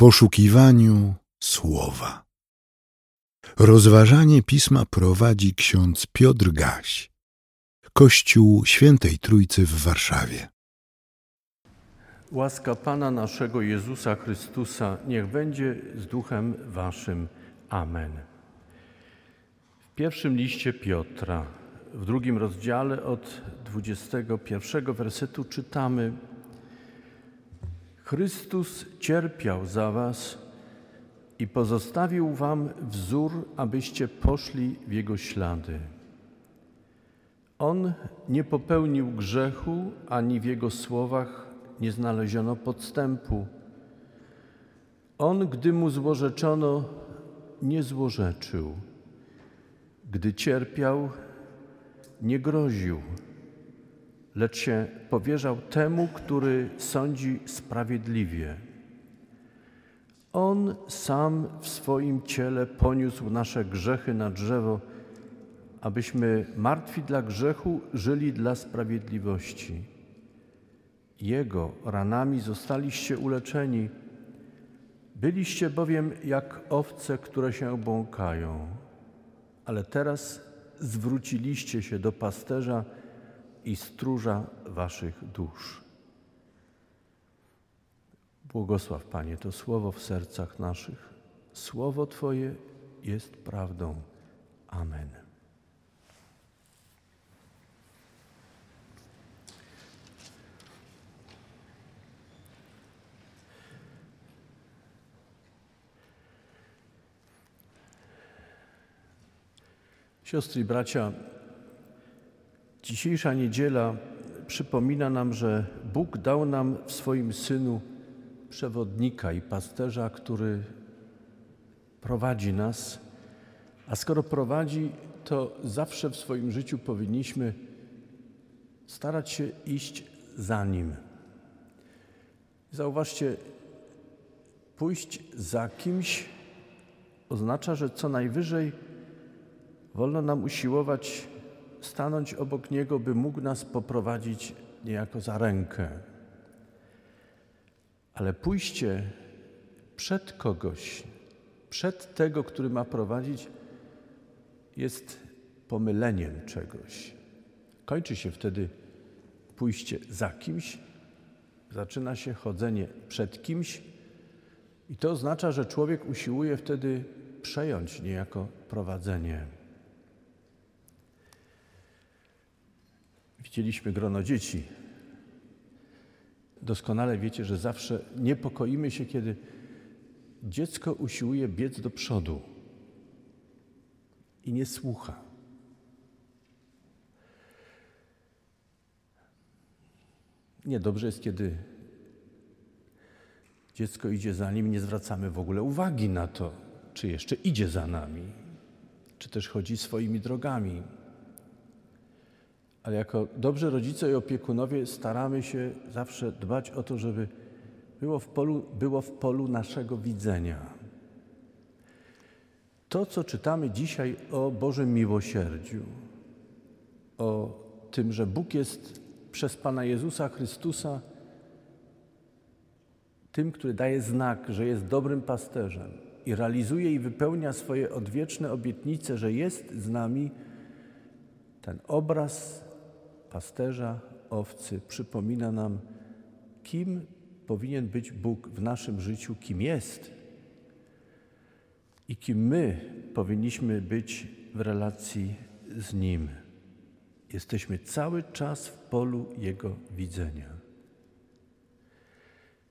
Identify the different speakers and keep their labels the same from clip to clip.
Speaker 1: poszukiwaniu słowa. Rozważanie pisma prowadzi ksiądz Piotr Gaś, Kościół Świętej Trójcy w Warszawie.
Speaker 2: Łaska Pana naszego Jezusa Chrystusa niech będzie z duchem Waszym. Amen. W pierwszym liście Piotra, w drugim rozdziale od 21 wersetu czytamy: Chrystus cierpiał za Was i pozostawił Wam wzór, abyście poszli w Jego ślady. On nie popełnił grzechu, ani w Jego słowach nie znaleziono podstępu. On, gdy mu złorzeczono, nie złorzeczył. Gdy cierpiał, nie groził, lecz się powierzał temu, który sądzi sprawiedliwie. On sam w swoim ciele poniósł nasze grzechy na drzewo, abyśmy martwi dla grzechu żyli dla sprawiedliwości. Jego ranami zostaliście uleczeni. Byliście bowiem jak owce, które się błąkają, ale teraz zwróciliście się do pasterza i stróża waszych dusz. Błogosław Panie to słowo w sercach naszych. Słowo Twoje jest prawdą. Amen. Siostry i bracia, dzisiejsza niedziela przypomina nam, że Bóg dał nam w swoim Synu przewodnika i pasterza, który prowadzi nas, a skoro prowadzi, to zawsze w swoim życiu powinniśmy starać się iść za nim. Zauważcie, pójść za kimś oznacza, że co najwyżej wolno nam usiłować stanąć obok niego, by mógł nas poprowadzić niejako za rękę. Ale pójście przed kogoś, przed tego, który ma prowadzić, jest pomyleniem czegoś. Kończy się wtedy pójście za kimś, zaczyna się chodzenie przed kimś, i to oznacza, że człowiek usiłuje wtedy przejąć niejako prowadzenie. Widzieliśmy grono dzieci Doskonale wiecie, że zawsze niepokoimy się, kiedy dziecko usiłuje biec do przodu i nie słucha. Niedobrze jest, kiedy dziecko idzie za nim nie zwracamy w ogóle uwagi na to, czy jeszcze idzie za nami, czy też chodzi swoimi drogami ale jako dobrzy rodzice i opiekunowie staramy się zawsze dbać o to, żeby było w polu, było w polu naszego widzenia. To, co czytamy dzisiaj o Bożym miłosierdziu, o tym, że Bóg jest przez Pana Jezusa Chrystusa tym, który daje znak, że jest dobrym pasterzem i realizuje i wypełnia swoje odwieczne obietnice, że jest z nami, ten obraz pasterza owcy przypomina nam, kim powinien być Bóg w naszym życiu, kim jest i kim my powinniśmy być w relacji z Nim. Jesteśmy cały czas w polu Jego widzenia.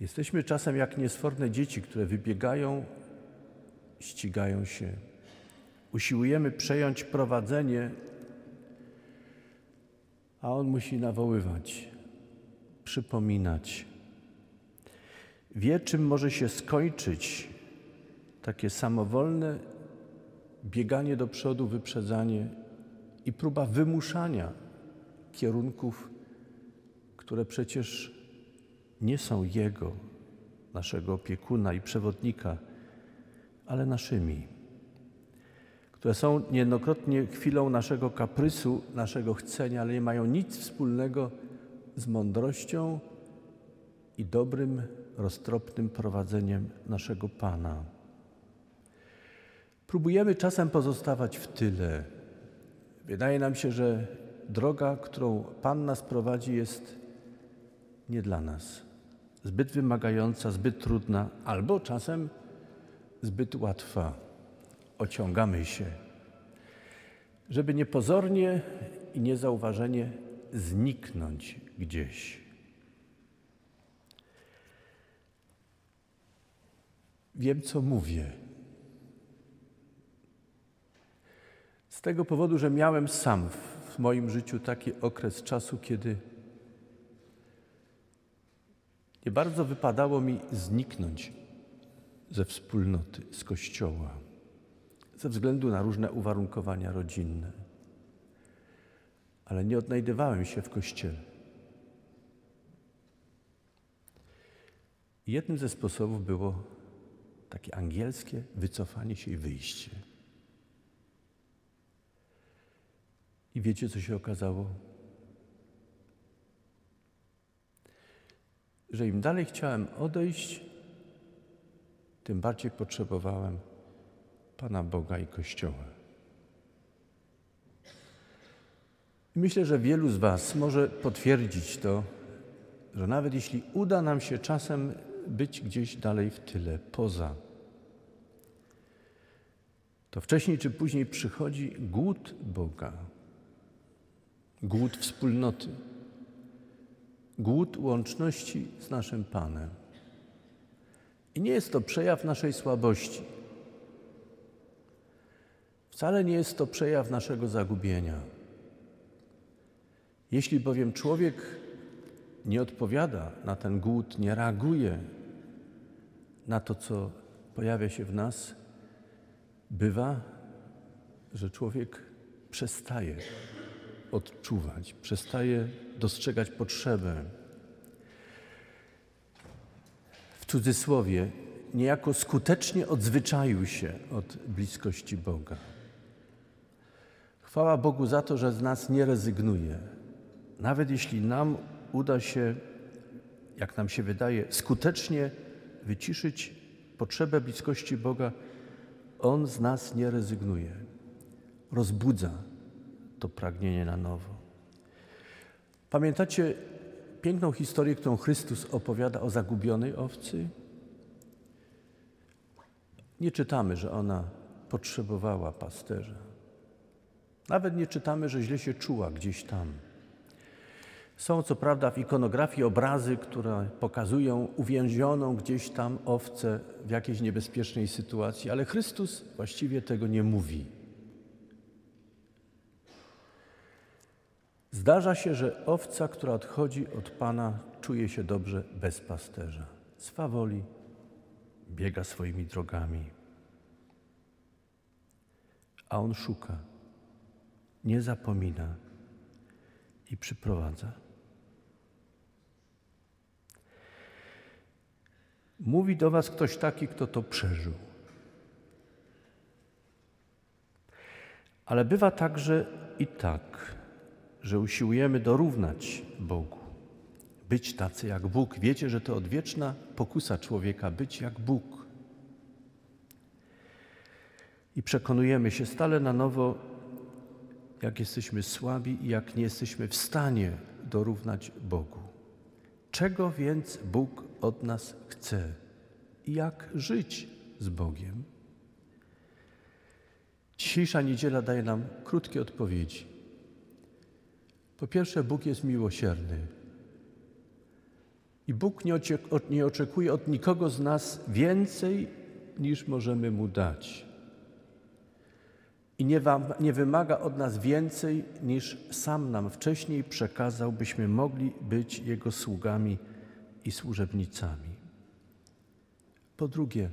Speaker 2: Jesteśmy czasem jak niesforne dzieci, które wybiegają, ścigają się. Usiłujemy przejąć prowadzenie a on musi nawoływać, przypominać. Wie, czym może się skończyć takie samowolne bieganie do przodu, wyprzedzanie i próba wymuszania kierunków, które przecież nie są Jego, naszego opiekuna i przewodnika, ale naszymi które są niejednokrotnie chwilą naszego kaprysu, naszego chcenia, ale nie mają nic wspólnego z mądrością i dobrym roztropnym prowadzeniem naszego Pana. Próbujemy czasem pozostawać w tyle. Wydaje nam się, że droga, którą Pan nas prowadzi, jest nie dla nas. Zbyt wymagająca, zbyt trudna, albo czasem zbyt łatwa. Ociągamy się, żeby niepozornie i niezauważenie zniknąć gdzieś. Wiem, co mówię. Z tego powodu, że miałem sam w moim życiu taki okres czasu, kiedy nie bardzo wypadało mi zniknąć ze wspólnoty, z kościoła, ze względu na różne uwarunkowania rodzinne. Ale nie odnajdywałem się w kościele. Jednym ze sposobów było takie angielskie wycofanie się i wyjście. I wiecie, co się okazało? Że im dalej chciałem odejść, tym bardziej potrzebowałem Pana Boga i Kościoła. Myślę, że wielu z Was może potwierdzić to, że nawet jeśli uda nam się czasem być gdzieś dalej w tyle, poza, to wcześniej czy później przychodzi głód Boga, głód wspólnoty, głód łączności z naszym Panem. I nie jest to przejaw naszej słabości. Wcale nie jest to przejaw naszego zagubienia. Jeśli bowiem człowiek nie odpowiada na ten głód, nie reaguje na to, co pojawia się w nas, bywa, że człowiek przestaje odczuwać, przestaje dostrzegać potrzebę. W cudzysłowie, niejako skutecznie odzwyczaił się od bliskości Boga. Chwała Bogu za to, że z nas nie rezygnuje. Nawet jeśli nam uda się, jak nam się wydaje, skutecznie wyciszyć potrzebę bliskości Boga, On z nas nie rezygnuje. Rozbudza to pragnienie na nowo. Pamiętacie piękną historię, którą Chrystus opowiada o zagubionej owcy? Nie czytamy, że ona potrzebowała pasterza. Nawet nie czytamy, że źle się czuła gdzieś tam. Są co prawda w ikonografii obrazy, które pokazują uwięzioną gdzieś tam owcę w jakiejś niebezpiecznej sytuacji, ale Chrystus właściwie tego nie mówi. Zdarza się, że owca, która odchodzi od Pana, czuje się dobrze bez pasterza. Swawoli, biega swoimi drogami. A on szuka, nie zapomina i przyprowadza. Mówi do Was ktoś taki, kto to przeżył. Ale bywa także i tak, że usiłujemy dorównać Bogu, być tacy jak Bóg. Wiecie, że to odwieczna pokusa człowieka być jak Bóg. I przekonujemy się stale na nowo, jak jesteśmy słabi i jak nie jesteśmy w stanie dorównać Bogu. Czego więc Bóg od nas chce i jak żyć z Bogiem? Dzisiejsza niedziela daje nam krótkie odpowiedzi. Po pierwsze, Bóg jest miłosierny. I Bóg nie oczekuje od nikogo z nas więcej, niż możemy Mu dać. I nie, nie, wymaga od nas więcej, niż sam nam wcześniej przekazał, byśmy mogli być Jego sługami i służebnicami. Po drugie,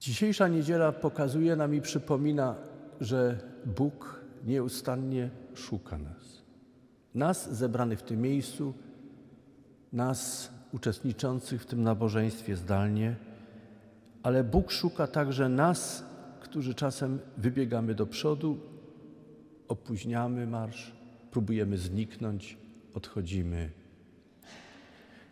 Speaker 2: dzisiejsza niedziela pokazuje nam i przypomina, że Bóg nieustannie szuka nas. Nas zebranych w tym miejscu, nas uczestniczących w tym nabożeństwie zdalnie, ale Bóg szuka także nas, którzy czasem wybiegamy do przodu, opóźniamy marsz, próbujemy zniknąć, odchodzimy.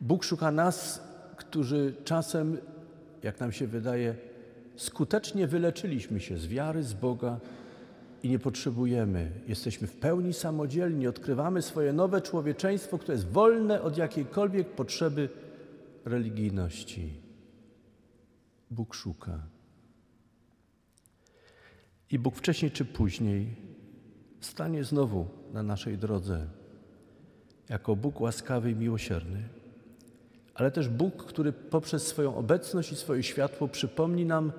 Speaker 2: Bóg szuka nas, którzy czasem, jak nam się wydaje, skutecznie wyleczyliśmy się z wiary, z Boga i nie potrzebujemy. Jesteśmy w pełni samodzielni, odkrywamy swoje nowe człowieczeństwo, które jest wolne od jakiejkolwiek potrzeby religijności. Bóg szuka. I Bóg wcześniej czy później stanie znowu na naszej drodze jako Bóg łaskawy i miłosierny, ale też Bóg, który poprzez swoją obecność i swoje światło przypomni nam,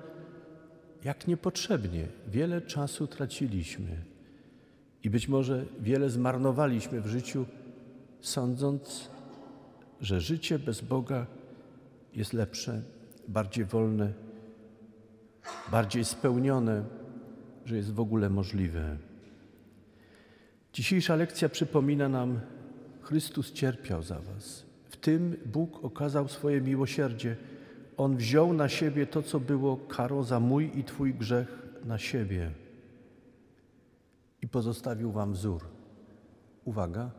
Speaker 2: jak niepotrzebnie wiele czasu traciliśmy i być może wiele zmarnowaliśmy w życiu, sądząc, że życie bez Boga jest lepsze, bardziej wolne, bardziej spełnione, że jest w ogóle możliwe. Dzisiejsza lekcja przypomina nam, Chrystus cierpiał za Was. W tym Bóg okazał swoje miłosierdzie. On wziął na siebie to, co było karą za mój i Twój grzech na siebie i pozostawił Wam wzór. Uwaga.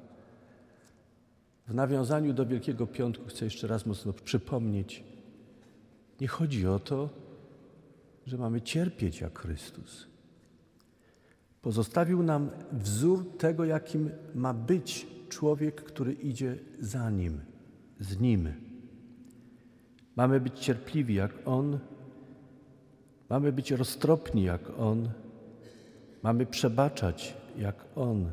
Speaker 2: W nawiązaniu do Wielkiego Piątku chcę jeszcze raz mocno przypomnieć, nie chodzi o to, że mamy cierpieć jak Chrystus. Pozostawił nam wzór tego, jakim ma być człowiek, który idzie za nim, z nim. Mamy być cierpliwi jak on, mamy być roztropni jak on, mamy przebaczać jak on.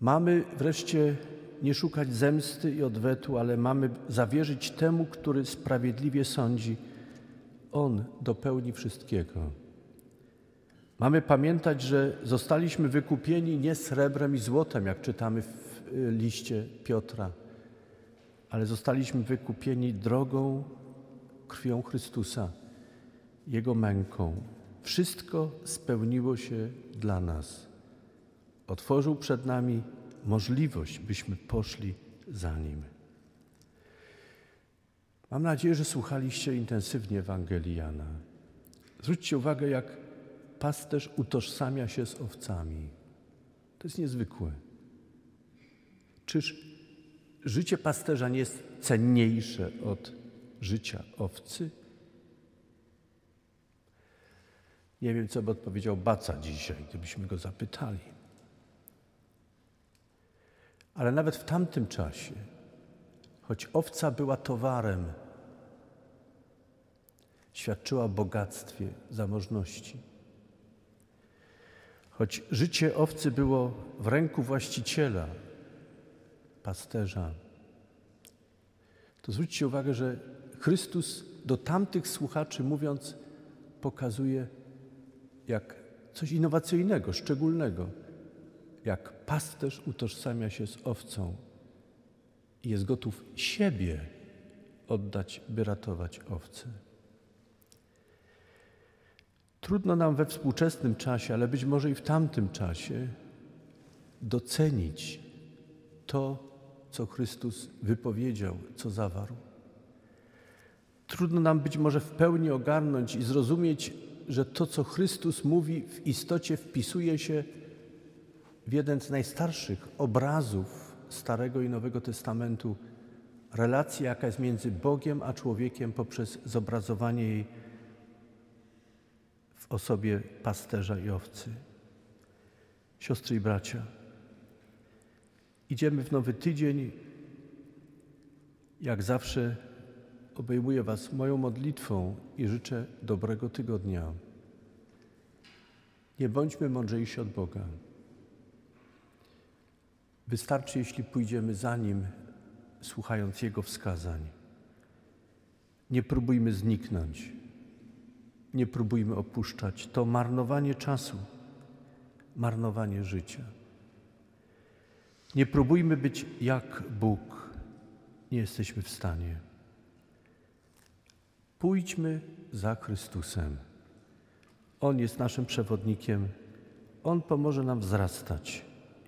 Speaker 2: Mamy wreszcie nie szukać zemsty i odwetu, ale mamy zawierzyć temu, który sprawiedliwie sądzi. On dopełni wszystkiego. Mamy pamiętać, że zostaliśmy wykupieni nie srebrem i złotem, jak czytamy w y, liście Piotra, ale zostaliśmy wykupieni drogą krwią Chrystusa, Jego męką. Wszystko spełniło się dla nas. Otworzył przed nami możliwość, byśmy poszli za Nim. Mam nadzieję, że słuchaliście intensywnie Ewangelii Jana. Zwróćcie uwagę, jak pasterz utożsamia się z owcami. To jest niezwykłe. Czyż życie pasterza nie jest cenniejsze od życia owcy? Nie wiem, co by odpowiedział Baca dzisiaj, gdybyśmy go zapytali. Ale nawet w tamtym czasie, choć owca była towarem, świadczyła o bogactwie, zamożności. Choć życie owcy było w ręku właściciela, pasterza, to zwróćcie uwagę, że Chrystus do tamtych słuchaczy mówiąc, pokazuje jak coś innowacyjnego, szczególnego, jak pasterz utożsamia się z owcą i jest gotów siebie oddać, by ratować owce. Trudno nam we współczesnym czasie, ale być może i w tamtym czasie, docenić to, co Chrystus wypowiedział, co zawarł. Trudno nam być może w pełni ogarnąć i zrozumieć, że to, co Chrystus mówi, w istocie wpisuje się w jeden z najstarszych obrazów Starego i Nowego Testamentu, relacji, jaka jest między Bogiem a człowiekiem poprzez zobrazowanie jej w osobie pasterza i owcy. Siostry i bracia, idziemy w nowy tydzień. Jak zawsze obejmuję Was moją modlitwą i życzę dobrego tygodnia. Nie bądźmy mądrzejsi od Boga. Wystarczy, jeśli pójdziemy za Nim, słuchając Jego wskazań. Nie próbujmy zniknąć nie próbujmy opuszczać. To marnowanie czasu, marnowanie życia. Nie próbujmy być jak Bóg. Nie jesteśmy w stanie. Pójdźmy za Chrystusem. On jest naszym przewodnikiem. On pomoże nam wzrastać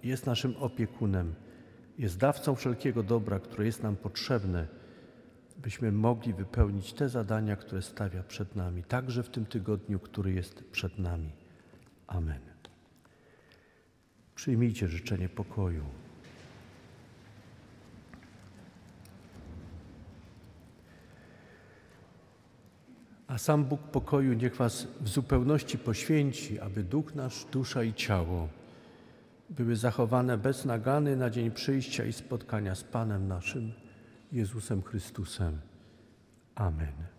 Speaker 2: jest naszym opiekunem, jest dawcą wszelkiego dobra, które jest nam potrzebne, byśmy mogli wypełnić te zadania, które stawia przed nami, także w tym tygodniu, który jest przed nami. Amen. Przyjmijcie życzenie pokoju. A sam Bóg pokoju niech Was w zupełności poświęci, aby duch nasz, dusza i ciało były zachowane bez nagany na dzień przyjścia i spotkania z Panem naszym, Jezusem Chrystusem. Amen.